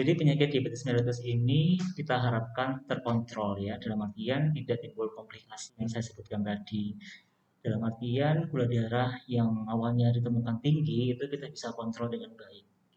Jadi penyakit diabetes mellitus ini kita harapkan terkontrol ya, dalam artian tidak timbul komplikasi yang saya sebutkan tadi. Dalam artian gula darah yang awalnya ditemukan tinggi itu kita bisa kontrol dengan baik.